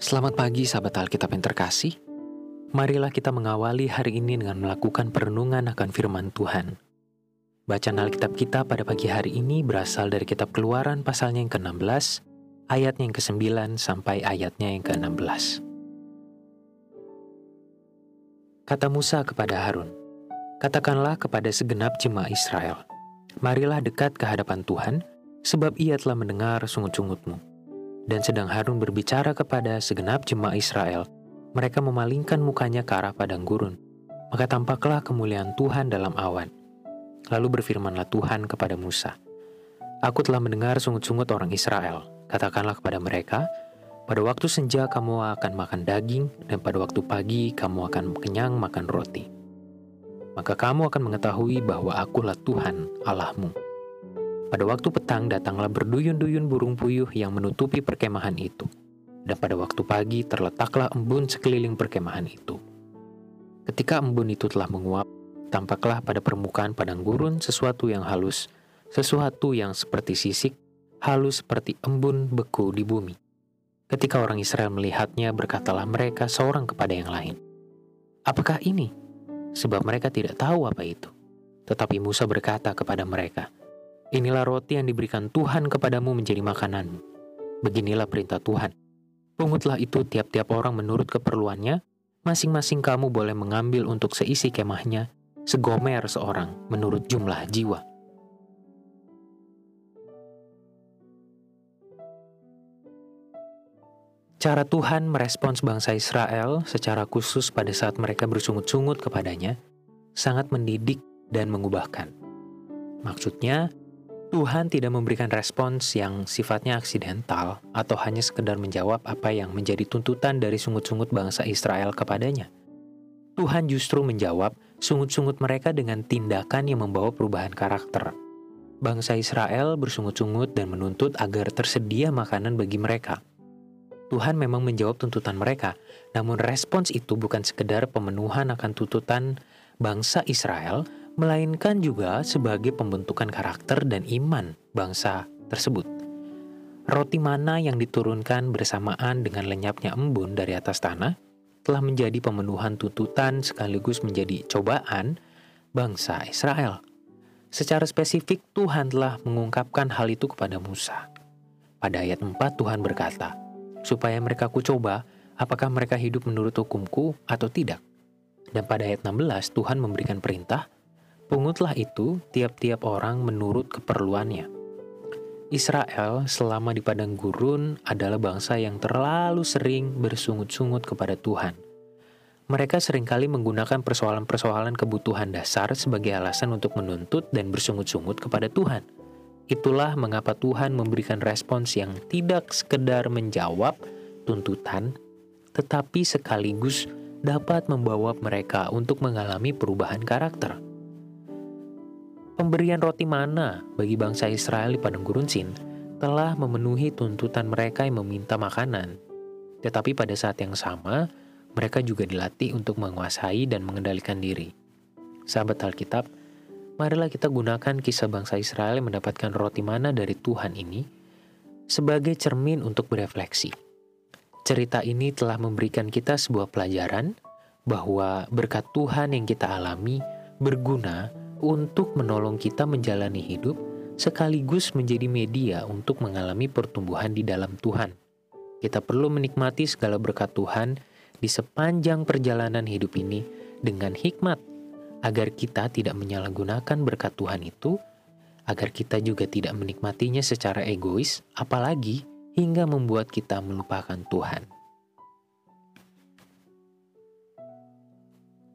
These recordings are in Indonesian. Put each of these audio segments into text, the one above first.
Selamat pagi sahabat Alkitab yang terkasih. Marilah kita mengawali hari ini dengan melakukan perenungan akan firman Tuhan. Bacaan Alkitab kita pada pagi hari ini berasal dari kitab Keluaran pasalnya yang ke-16, ayatnya yang ke-9 sampai ayatnya yang ke-16. Kata Musa kepada Harun, Katakanlah kepada segenap jemaah Israel, Marilah dekat ke hadapan Tuhan, sebab ia telah mendengar sungut-sungutmu. Dan sedang Harun berbicara kepada segenap jemaah Israel, mereka memalingkan mukanya ke arah padang gurun. Maka tampaklah kemuliaan Tuhan dalam awan. Lalu berfirmanlah Tuhan kepada Musa, Aku telah mendengar sungut-sungut orang Israel. Katakanlah kepada mereka, pada waktu senja kamu akan makan daging, dan pada waktu pagi kamu akan kenyang makan roti maka kamu akan mengetahui bahwa akulah Tuhan Allahmu. Pada waktu petang datanglah berduyun-duyun burung puyuh yang menutupi perkemahan itu. Dan pada waktu pagi terletaklah embun sekeliling perkemahan itu. Ketika embun itu telah menguap, tampaklah pada permukaan padang gurun sesuatu yang halus, sesuatu yang seperti sisik, halus seperti embun beku di bumi. Ketika orang Israel melihatnya, berkatalah mereka seorang kepada yang lain, "Apakah ini?" sebab mereka tidak tahu apa itu. Tetapi Musa berkata kepada mereka, Inilah roti yang diberikan Tuhan kepadamu menjadi makananmu. Beginilah perintah Tuhan. Pungutlah itu tiap-tiap orang menurut keperluannya, masing-masing kamu boleh mengambil untuk seisi kemahnya, segomer seorang menurut jumlah jiwa. Cara Tuhan merespons bangsa Israel secara khusus pada saat mereka bersungut-sungut kepadanya sangat mendidik dan mengubahkan. Maksudnya, Tuhan tidak memberikan respons yang sifatnya aksidental atau hanya sekedar menjawab apa yang menjadi tuntutan dari sungut-sungut bangsa Israel kepadanya. Tuhan justru menjawab sungut-sungut mereka dengan tindakan yang membawa perubahan karakter. Bangsa Israel bersungut-sungut dan menuntut agar tersedia makanan bagi mereka – Tuhan memang menjawab tuntutan mereka, namun respons itu bukan sekedar pemenuhan akan tuntutan bangsa Israel, melainkan juga sebagai pembentukan karakter dan iman bangsa tersebut. Roti mana yang diturunkan bersamaan dengan lenyapnya embun dari atas tanah telah menjadi pemenuhan tuntutan sekaligus menjadi cobaan bangsa Israel. Secara spesifik Tuhan telah mengungkapkan hal itu kepada Musa. Pada ayat 4 Tuhan berkata, supaya mereka kucoba apakah mereka hidup menurut hukumku atau tidak. Dan pada ayat 16 Tuhan memberikan perintah, pungutlah itu tiap-tiap orang menurut keperluannya. Israel selama di padang gurun adalah bangsa yang terlalu sering bersungut-sungut kepada Tuhan. Mereka sering kali menggunakan persoalan-persoalan kebutuhan dasar sebagai alasan untuk menuntut dan bersungut-sungut kepada Tuhan – Itulah mengapa Tuhan memberikan respons yang tidak sekedar menjawab tuntutan, tetapi sekaligus dapat membawa mereka untuk mengalami perubahan karakter. Pemberian roti mana bagi bangsa Israel di Padang Gurun Sin telah memenuhi tuntutan mereka yang meminta makanan. Tetapi pada saat yang sama, mereka juga dilatih untuk menguasai dan mengendalikan diri. Sahabat Alkitab, marilah kita gunakan kisah bangsa Israel yang mendapatkan roti mana dari Tuhan ini sebagai cermin untuk berefleksi. Cerita ini telah memberikan kita sebuah pelajaran bahwa berkat Tuhan yang kita alami berguna untuk menolong kita menjalani hidup sekaligus menjadi media untuk mengalami pertumbuhan di dalam Tuhan. Kita perlu menikmati segala berkat Tuhan di sepanjang perjalanan hidup ini dengan hikmat agar kita tidak menyalahgunakan berkat Tuhan itu, agar kita juga tidak menikmatinya secara egois, apalagi hingga membuat kita melupakan Tuhan.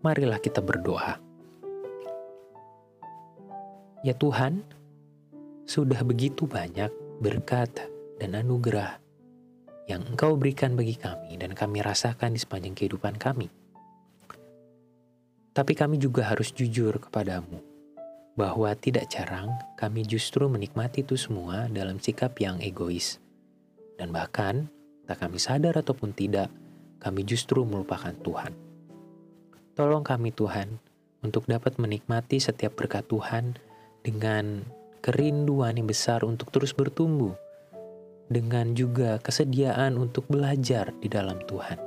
Marilah kita berdoa. Ya Tuhan, sudah begitu banyak berkat dan anugerah yang Engkau berikan bagi kami dan kami rasakan di sepanjang kehidupan kami. Tapi kami juga harus jujur kepadamu bahwa tidak jarang kami justru menikmati itu semua dalam sikap yang egois. Dan bahkan, tak kami sadar ataupun tidak, kami justru melupakan Tuhan. Tolong kami Tuhan untuk dapat menikmati setiap berkat Tuhan dengan kerinduan yang besar untuk terus bertumbuh dengan juga kesediaan untuk belajar di dalam Tuhan.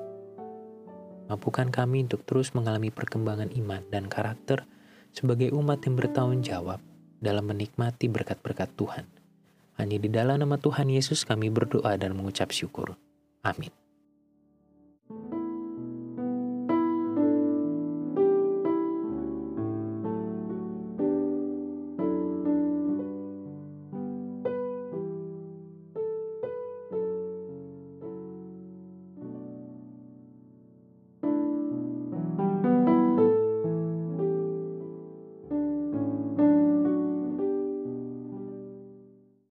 Mampukan kami untuk terus mengalami perkembangan iman dan karakter sebagai umat yang bertanggung jawab dalam menikmati berkat-berkat Tuhan. Hanya di dalam nama Tuhan Yesus kami berdoa dan mengucap syukur. Amin.